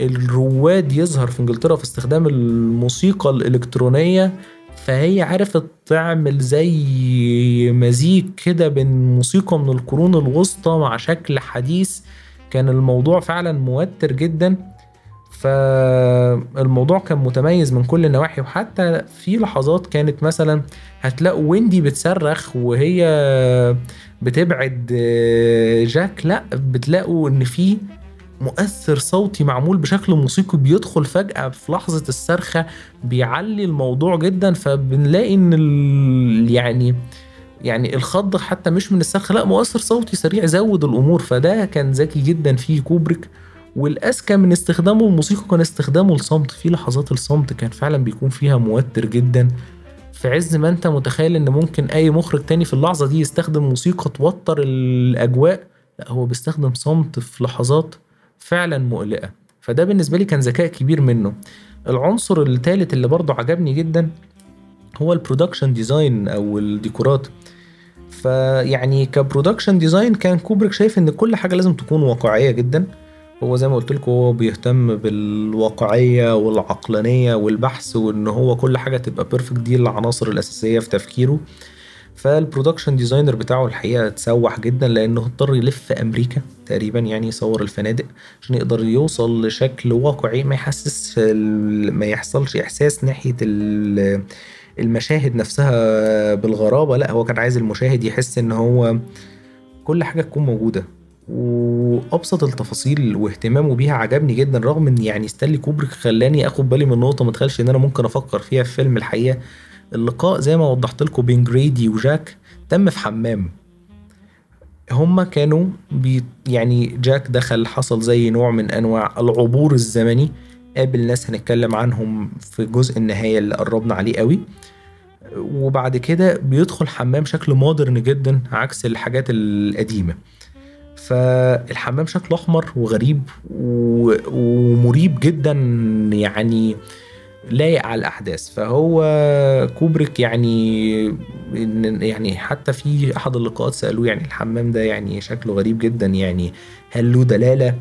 الرواد يظهر في إنجلترا في استخدام الموسيقى الإلكترونية. فهي عرفت تعمل زي مزيج كده بين موسيقى من القرون الوسطى مع شكل حديث. كان الموضوع فعلا موتر جدا. فالموضوع كان متميز من كل النواحي وحتى في لحظات كانت مثلا هتلاقوا ويندي بتصرخ وهي بتبعد جاك لا بتلاقوا إن في مؤثر صوتي معمول بشكل موسيقي بيدخل فجأة في لحظة الصرخة بيعلي الموضوع جدا فبنلاقي إن ال... يعني يعني الخض حتى مش من الصرخة لا مؤثر صوتي سريع زود الأمور. فده كان ذكي جدا فيه كوبريك. والاذكى من استخدامه الموسيقى كان استخدامه الصمت. في لحظات الصمت كان فعلا بيكون فيها موتر جدا. في عز ما أنت متخيل إن ممكن أي مخرج تاني في اللحظة دي يستخدم موسيقى توتر الأجواء؟ لا هو بيستخدم صمت في لحظات فعلا مقلقة. فده بالنسبة لي كان ذكاء كبير منه. العنصر الثالث اللي برضه عجبني جدا هو ال production design أو الديكورات. فيعني ك production design كان كوبريك شايف إن كل حاجة لازم تكون واقعية جدا. هو زي ما قلت لكم هو بيهتم بالواقعية والعقلانية والبحث وإن هو كل حاجة تبقى perfect دي العناصر الأساسية في تفكيره. فال production designer بتاعه الحقيقة اتسوح جدا لأنه اضطر يلف أمريكا تقريبا يعني يصور الفنادق عشان يقدر يوصل لشكل واقعي ما يحسس ما يحصلش إحساس ناحية المشاهد نفسها بالغرابة. لا هو كان عايز المشاهد يحس إن هو كل حاجة تكون موجودة. وأبسط التفاصيل واهتمامه بيها عجبني جدا رغم إن يعني ستانلي كوبريك خلاني آخد بالي من نقطة ما تخيلش إن أنا ممكن أفكر فيها في فيلم الحقيقة. اللقاء زي ما وضحت لكم بين جريدي وجاك تم في حمام. هما كانوا بي يعني جاك دخل حصل زي نوع من أنواع العبور الزمني. قابل ناس هنتكلم عنهم في جزء النهاية اللي قربنا عليه قوي. وبعد كده بيدخل حمام شكل modern جدا عكس الحاجات القديمة. فالحمام شكله أحمر وغريب ومريب جدا يعني لايق على الأحداث. فهو كوبريك يعني يعني حتى في أحد اللقاءات سألوه يعني الحمام ده يعني شكله غريب جدا يعني هل له دلالة؟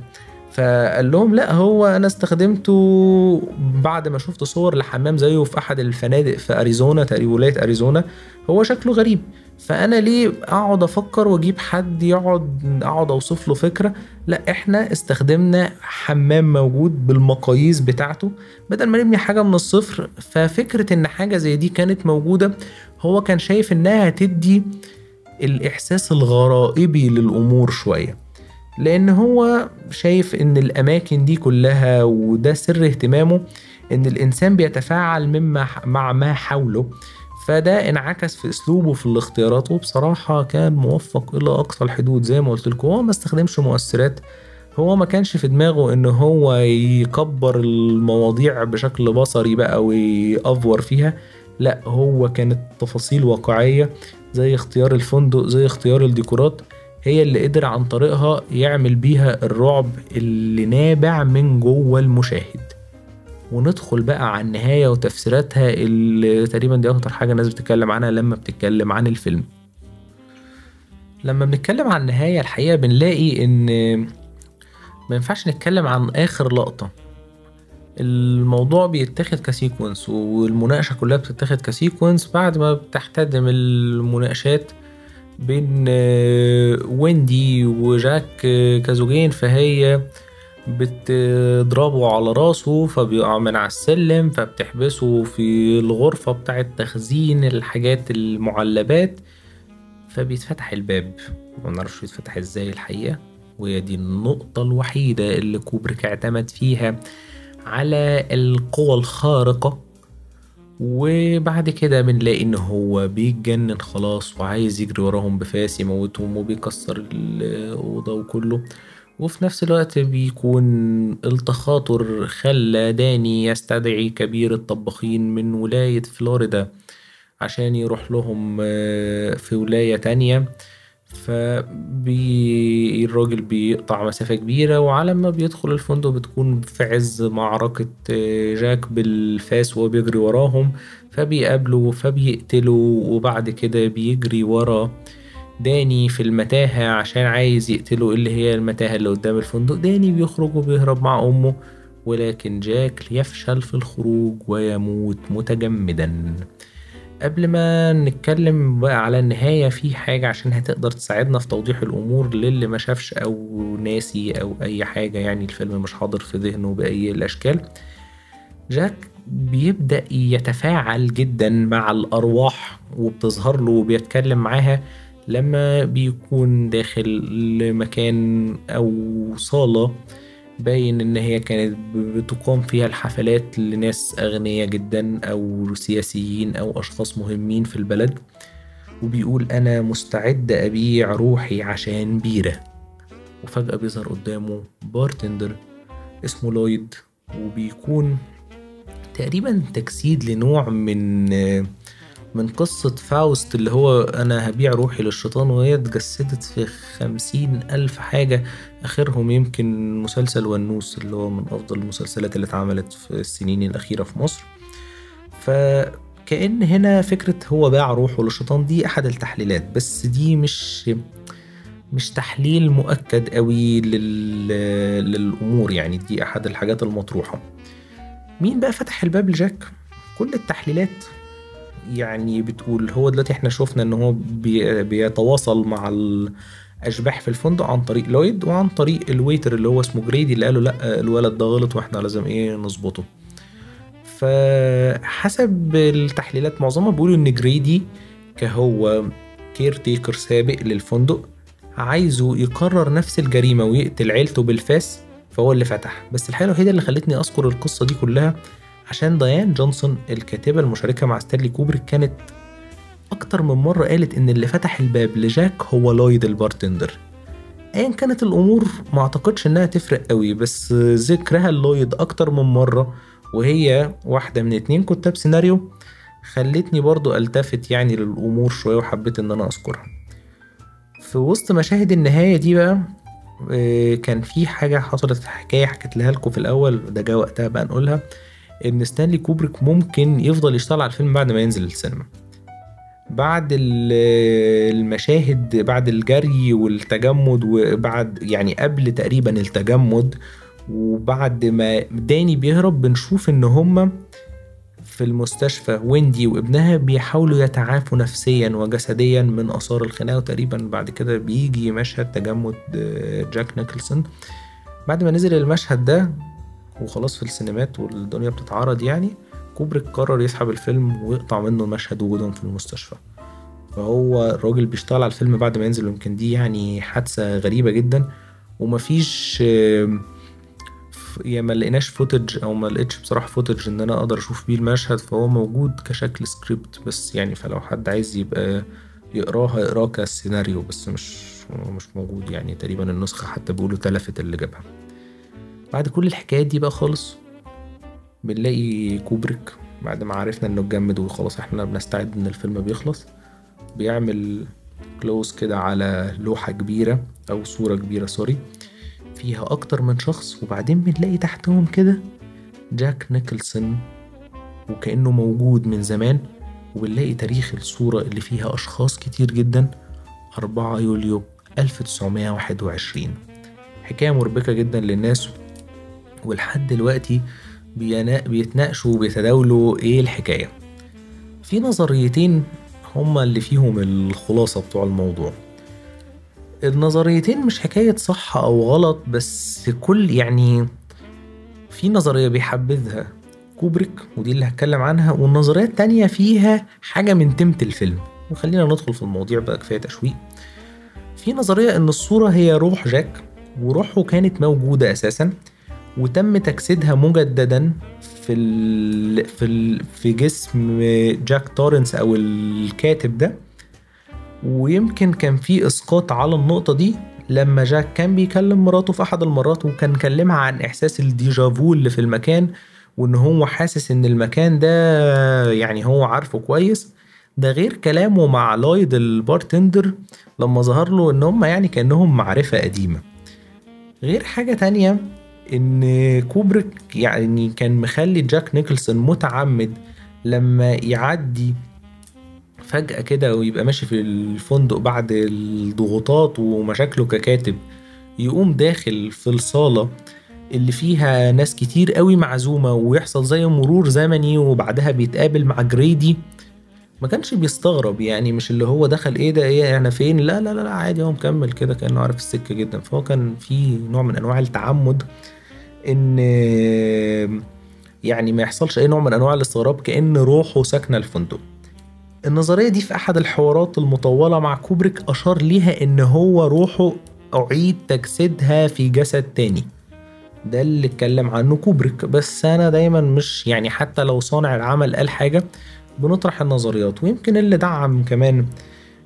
فقال لهم لا هو أنا استخدمته بعد ما شفت صور لحمام زيه في أحد الفنادق في أريزونا تقريبا ولاية أريزونا. هو شكله غريب. فأنا ليه أقعد أفكر وأجيب حد يقعد أقعد أوصف له فكرة؟ لا إحنا استخدمنا حمام موجود بالمقاييس بتاعته. بدل ما نبني حاجة من الصفر ففكرة إن حاجة زي دي كانت موجودة هو كان شايف إنها هتدي الإحساس الغرائبي للأمور شوية. لأن هو شايف إن الأماكن دي كلها وده سر اهتمامه إن الإنسان بيتفاعل مما مع ما حوله. فده انعكس في اسلوبه في الاختيارات وبصراحة كان موفق إلى أقصى الحدود زي ما قلت لكم. هو ما استخدمش مؤثرات هو ما كانش في دماغه إن هو يكبر المواضيع بشكل بصري بقى ويأفور فيها. لا هو كانت تفاصيل واقعية زي اختيار الفندق زي اختيار الديكورات هي اللي قدر عن طريقها يعمل بيها الرعب اللي نابع من جوه المشاهد. وندخل بقى على النهاية وتفسيراتها اللي تقريبا دي أكتر حاجة الناس بتتكلم عنها لما بتتكلم عن الفيلم. لما بنتكلم عن النهاية الحقيقة بنلاقي إن ما ينفعش نتكلم عن آخر لقطة. الموضوع بيتاخد ك sequence والمناقشة كلها بتتاخد ك sequence بعد ما بتحتدم المناقشات بين ويندي وجاك كزوجين فهي بتضربه على راسه فبيقع من على السلم فبتحبسه في الغرفة بتاعة تخزين الحاجات المعلبات. فبيتفتح الباب. منعرفش بيتفتح إزاي الحقيقة. وهي دي النقطة الوحيدة اللي كوبريك اعتمد فيها على القوى الخارقة. وبعد كده بنلاقي إن هو بيتجنن خلاص وعايز يجري وراهم بفاس يموتهم وبيكسر الأوضة وكله. وفي نفس الوقت بيكون التخاطر خلى داني يستدعي كبير الطباخين من ولاية فلوريدا عشان يروح لهم آه، في ولاية تانية. فبي الراجل بيقطع مسافة كبيرة وعلى ما بيدخل الفندق بتكون في عز معركة آه، جاك بالفاس وهو بيجري وراهم. فبيقابله فبيقتله وبعد كده بيجري ورا. داني في المتاهة عشان عايز يقتله اللي هي المتاهة اللي قدام الفندق. داني بيخرج وبيهرب مع أمه ولكن جاك يفشل في الخروج ويموت متجمدا. قبل ما نتكلم بقى على النهاية في حاجة عشان هتقدر تساعدنا في توضيح الأمور للي ما شافش أو ناسي أو أي حاجة يعني الفيلم مش حاضر في ذهنه بأي الأشكال. جاك بيبدأ يتفاعل جدا مع الأرواح وبتظهر له وبيتكلم معاها. لما بيكون داخل مكان أو صالة باين إن هي كانت بتقام فيها الحفلات لناس أغنياء جدا أو سياسيين أو أشخاص مهمين في البلد. وبيقول أنا مستعد أبيع روحي عشان بيرة. وفجأة بيظهر قدامه bartender اسمه لويد. وبيكون تقريبا تجسيد لنوع من من قصة فاوست اللي هو أنا هبيع روحي للشيطان وهي اتجسدت في خمسين ألف حاجة آخرهم يمكن مسلسل ونوس اللي هو من أفضل المسلسلات اللي اتعملت في السنين الأخيرة في مصر. فكأن هنا فكرة هو باع روحه للشيطان دي أحد التحليلات بس دي مش مش تحليل مؤكد قوي لل... للأمور يعني دي أحد الحاجات المطروحة. مين بقى فتح الباب لجاك؟ كل التحليلات. يعني بتقول هو دلوقتي إحنا شفنا إن هو بي بيتواصل مع الأشباح في الفندق عن طريق لويد وعن طريق ال waiter اللي هو اسمه جريدي اللي قاله لأ الولد ده غلط وإحنا لازم إيه نظبطه. فحسب التحليلات معظمها بيقولوا إن جريدي كهو caretaker سابق للفندق عايزه يكرر نفس الجريمة ويقتل عيلته بالفاس فهو اللي فتح. بس الحاجة الوحيدة اللي خلتني أذكر القصة دي كلها عشان ديان جونسون الكاتبة المشاركة مع ستانلي كوبريك كانت أكتر من مرة قالت إن اللي فتح الباب لجاك هو لويد ال bartender. ايا كانت الأمور ما أعتقدش إنها تفرق قوي بس ذكرها لويد أكتر من مرة وهي واحدة من اتنين كتاب سيناريو خلتني برضو ألتفت يعني للأمور شوية وحبيت إن أنا أذكرها. في وسط مشاهد النهاية دي بقى آه، كان في حاجة حصلت حكاية حكيت لها لكم في الأول ده جا وقتها بقى نقولها. إن ستانلي كوبريك ممكن يفضل يشتغل على الفيلم بعد ما ينزل السينما. بعد المشاهد بعد الجري والتجمد وبعد يعني قبل تقريبا التجمد وبعد ما داني بيهرب بنشوف إن هما في المستشفى. ويندي وابنها بيحاولوا يتعافوا نفسيا وجسديا من آثار الخناقة وتقريبا بعد كده بيجي مشهد تجمد جاك نيكلسون. بعد ما نزل المشهد ده وخلاص في السينمات والدنيا بتتعرض يعني كوبريك قرر يسحب الفيلم ويقطع منه مشهد وجودهم في المستشفى. فهو الراجل بيشتغل على الفيلم بعد ما ينزل يمكن دي يعني حادثة غريبة جدا. ومفيش يعني ما لقيناش footage أو ما لقيتش بصراحة footage إن أنا أقدر أشوف بيه المشهد فهو موجود كشكل سكريبت بس يعني فلو حد عايز يبقى يقراه هيقراه كسيناريو بس مش مش موجود يعني تقريبا النسخة حتى بيقولوا تلفت اللي جابها. بعد كل الحكايات دي بقى خالص بنلاقي كوبريك بعد ما عرفنا إنه اتجمد وخلاص إحنا بنستعد إن الفيلم بيخلص بيعمل close كده على لوحة كبيرة أو صورة كبيرة sorry فيها أكتر من شخص وبعدين بنلاقي تحتهم كده جاك نيكلسون وكأنه موجود من زمان وبنلاقي تاريخ الصورة اللي فيها أشخاص كتير جدا. 4 يوليو 1921 حكاية مربكة جدا للناس ولحد دلوقتي بيتناقشوا وبيتداولوا إيه الحكاية. في نظريتين هما اللي فيهم الخلاصة بتوع الموضوع. النظريتين مش حكاية صح أو غلط بس كل يعني في نظرية بيحبذها كوبريك ودي اللي هتكلم عنها والنظرية التانية فيها حاجة من تمة الفيلم. وخلينا ندخل في المواضيع بقى كفاية تشويق. في نظرية إن الصورة هي روح جاك وروحه كانت موجودة أساسا. وتم تجسيدها مجددا في ال في ال في جسم جاك تورنس أو الكاتب ده. ويمكن كان في إسقاط على النقطة دي لما جاك كان بيكلم مراته في أحد المرات وكان كلمها عن إحساس ال déjà vu اللي في المكان وإن هو حاسس إن المكان ده يعني هو عارفه كويس. ده غير كلامه مع لويد ال bartender لما ظهر له إن هم يعني كأنهم معرفة قديمة. غير حاجة تانية إن كوبريك يعني كان مخلي جاك نيكلسون متعمد لما يعدي فجأة كده ويبقى ماشي في الفندق بعد الضغوطات ومشاكله ككاتب يقوم داخل في الصالة اللي فيها ناس كتير قوي معزومة ويحصل زي مرور زمني وبعدها بيتقابل مع جريدي. ما كانش بيستغرب يعني مش اللي هو دخل إيه ده إيه أنا فين؟ لا لا لا عادي هو مكمل كده كأنه عارف السكة جدا. فهو كان في نوع من أنواع التعمد. إن يعني ما يحصلش أي نوع من أنواع الاستغراب كأن روحه ساكنة الفندق. النظرية دي في أحد الحوارات المطولة مع كوبريك أشار ليها إن هو روحه أعيد تجسيدها في جسد تاني. ده اللي اتكلم عنه كوبريك. بس أنا دايما مش يعني حتى لو صانع العمل قال حاجة بنطرح النظريات. ويمكن اللي دعم كمان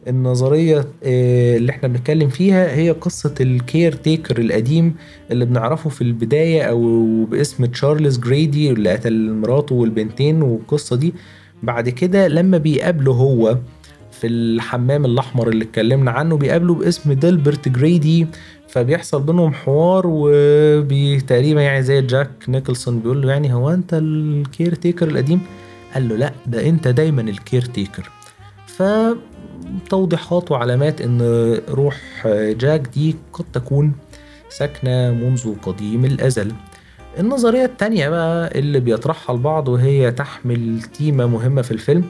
النظرية آه، اللي إحنا بنتكلم فيها هي قصة ال caretaker القديم اللي بنعرفه في البداية أو باسم تشارلز جريدي اللي قتل مراته والبنتين والقصة دي. بعد كده لما بيقابله هو في الحمام الأحمر اللي اتكلمنا عنه بيقابله باسم ديلبرت جريدي فبيحصل بينهم حوار وتقريبا يعني زي جاك نيكلسون بيقول له يعني هو أنت ال caretaker القديم؟ قال له لا ده أنت دايما ال caretaker ف توضيحات وعلامات إن روح جاك دي قد تكون ساكنة منذ قديم الأزل. النظرية التانية بقى اللي بيطرحها البعض وهي تحمل تيمة مهمة في الفيلم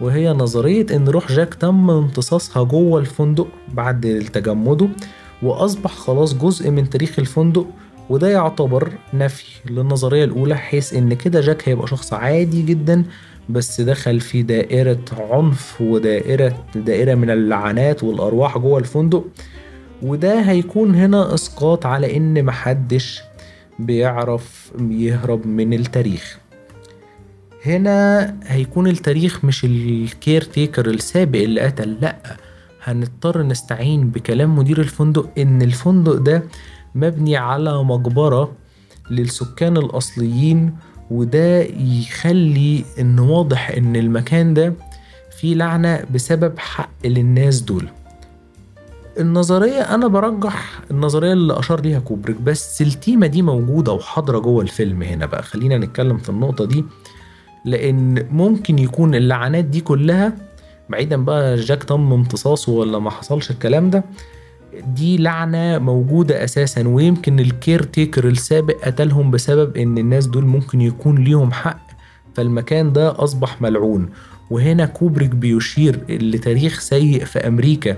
وهي نظرية إن روح جاك تم امتصاصها جوه الفندق بعد تجمده وأصبح خلاص جزء من تاريخ الفندق وده يعتبر نفي للنظرية الأولى حيث إن كده جاك هيبقى شخص عادي جدا بس دخل في دائرة عنف ودائرة دائرة من اللعنات والأرواح جوه الفندق. وده هيكون هنا إسقاط على إن محدش بيعرف يهرب من التاريخ. هنا هيكون التاريخ مش الكير تيكر السابق اللي قتل لأ هنضطر نستعين بكلام مدير الفندق إن الفندق ده مبني على مقبرة للسكان الأصليين وده يخلي إن واضح إن المكان ده فيه لعنة بسبب حق للناس دول. النظرية أنا برجح النظرية اللي أشار ليها كوبريك بس التيمة دي موجودة وحاضرة جوه الفيلم هنا بقى. خلينا نتكلم في النقطة دي لأن ممكن يكون اللعنات دي كلها بعيدا بقى جاك تم امتصاصه ولا ما حصلش الكلام ده دي لعنة موجودة أساسا ويمكن ال caretaker السابق قتلهم بسبب إن الناس دول ممكن يكون ليهم حق فالمكان ده أصبح ملعون. وهنا كوبريك بيشير لتاريخ سيء في أمريكا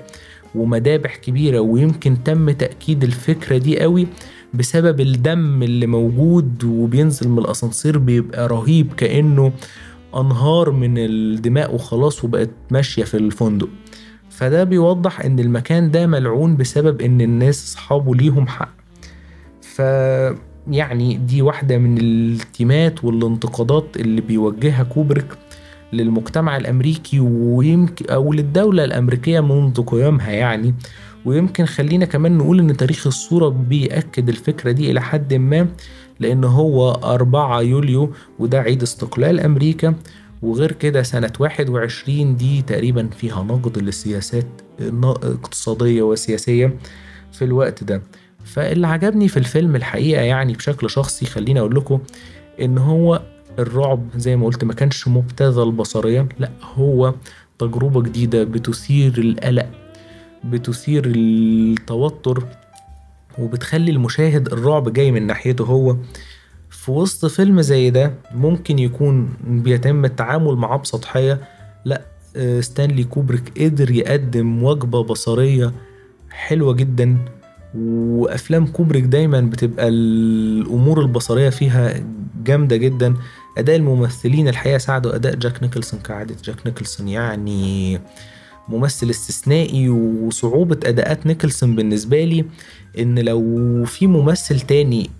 ومذابح كبيرة ويمكن تم تأكيد الفكرة دي قوي بسبب الدم اللي موجود وبينزل من الأسانسير بيبقى رهيب كأنه أنهار من الدماء وخلاص وبقت ماشية في الفندق. فده بيوضح إن المكان ده ملعون بسبب إن الناس أصحابه ليهم حق. ف يعني دي واحدة من التيمات والانتقادات اللي بيوجهها كوبريك للمجتمع الأمريكي ويمكن أو للدولة الأمريكية منذ قيامها يعني. ويمكن خلينا كمان نقول إن تاريخ الصورة بيأكد الفكرة دي إلى حد ما لأن هو 4 يوليو وده عيد استقلال أمريكا. وغير كده سنة 21 دي تقريبا فيها نقد للسياسات اقتصادية وسياسية في الوقت ده. فاللي عجبني في الفيلم الحقيقة يعني بشكل شخصي خليني أقول لكم إن هو الرعب زي ما قلت ما كانش مبتذل بصريا لا هو تجربة جديدة بتثير القلق بتثير التوتر وبتخلي المشاهد الرعب جاي من ناحيته هو. في وسط فيلم زي ده ممكن يكون بيتم التعامل معاه بسطحية؟ لا ستانلي كوبريك قدر يقدم وجبة بصرية حلوة جدا وأفلام كوبريك دايما بتبقى الأمور البصرية فيها جامدة جدا. أداء الممثلين الحقيقة ساعدوا أداء جاك نيكلسون كعادة. جاك نيكلسون يعني ممثل استثنائي وصعوبة أداءات نيكلسون بالنسبة لي إن لو في ممثل تاني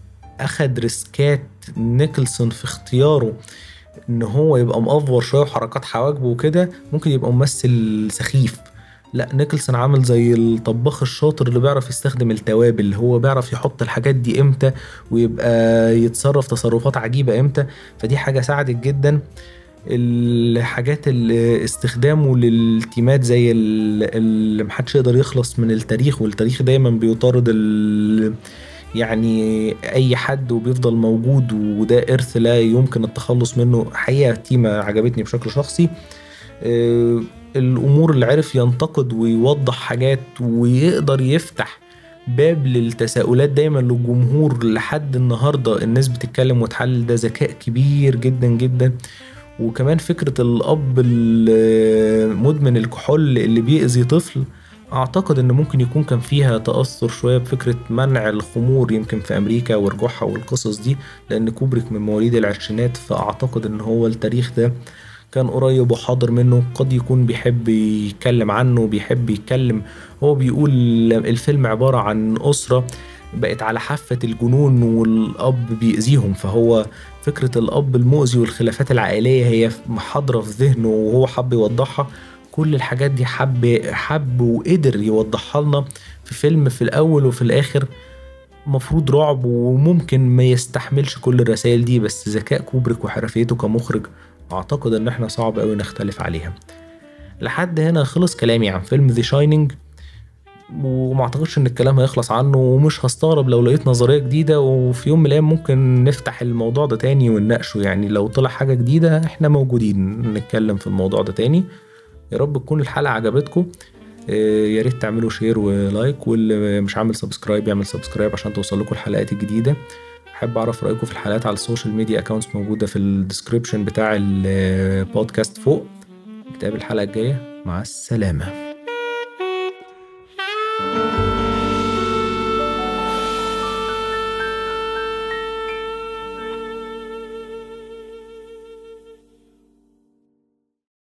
أخد risk ات نيكلسون في اختياره إن هو يبقى مأفور شوية وحركات حواجبه وكده ممكن يبقى ممثل سخيف. لا نيكلسون عامل زي الطباخ الشاطر اللي بيعرف يستخدم التوابل اللي هو بيعرف يحط الحاجات دي إمتى ويبقى يتصرف تصرفات عجيبة إمتى. فدي حاجة ساعدت جدا. الحاجات اللي استخدامه للتيمات زي اللي محدش يقدر يخلص من التاريخ والتاريخ دايما بيطارد يعني أي حد وبيفضل موجود وده إرث لا يمكن التخلص منه حقيقة تيمة عجبتني بشكل شخصي. الأمور اللي عرف ينتقد ويوضح حاجات ويقدر يفتح باب للتساؤلات دايما للجمهور لحد النهارده. الناس بتتكلم وتحلل ده ذكاء كبير جدا جدا. وكمان فكرة الأب المدمن الكحول اللي بيأذي طفل أعتقد إن ممكن يكون كان فيها تأثر شوية بفكرة منع الخمور يمكن في أمريكا ورجوعها والقصص دي لأن كوبريك من مواليد العشرينات فأعتقد إن هو التاريخ ده كان قريب وحاضر منه قد يكون بيحب يتكلم عنه بيحب يتكلم. هو بيقول الفيلم عبارة عن أسرة بقت على حافة الجنون والأب بيأذيهم فهو فكرة الأب المؤذي والخلافات العائلية هي حاضرة في ذهنه وهو حب يوضحها. كل الحاجات دي حب حب وقدر يوضحها لنا في فيلم في الأول وفي الآخر مفروض رعب وممكن ما يستحملش كل الرسائل دي بس ذكاء كوبريك وحرفيته كمخرج أعتقد إن إحنا صعب أوي نختلف عليها. لحد هنا خلص كلامي عن فيلم The Shining وما أعتقدش إن الكلام هيخلص عنه ومش هستغرب لو لقيت نظرية جديدة وفي يوم من الأيام ممكن نفتح الموضوع ده تاني ونناقشه. يعني لو طلع حاجة جديدة إحنا موجودين نتكلم في الموضوع ده تاني. يا رب تكون الحلقة عجبتكم. يا ريت تعملوا share و like واللي مش عامل subscribe يعمل subscribe عشان توصل لكم الحلقات الجديدة. أحب أعرف رأيكم في الحلقات على ال social media accounts موجودة في ال description بتاع البودكاست فوق. نتقابل الحلقة الجاية. مع السلامة.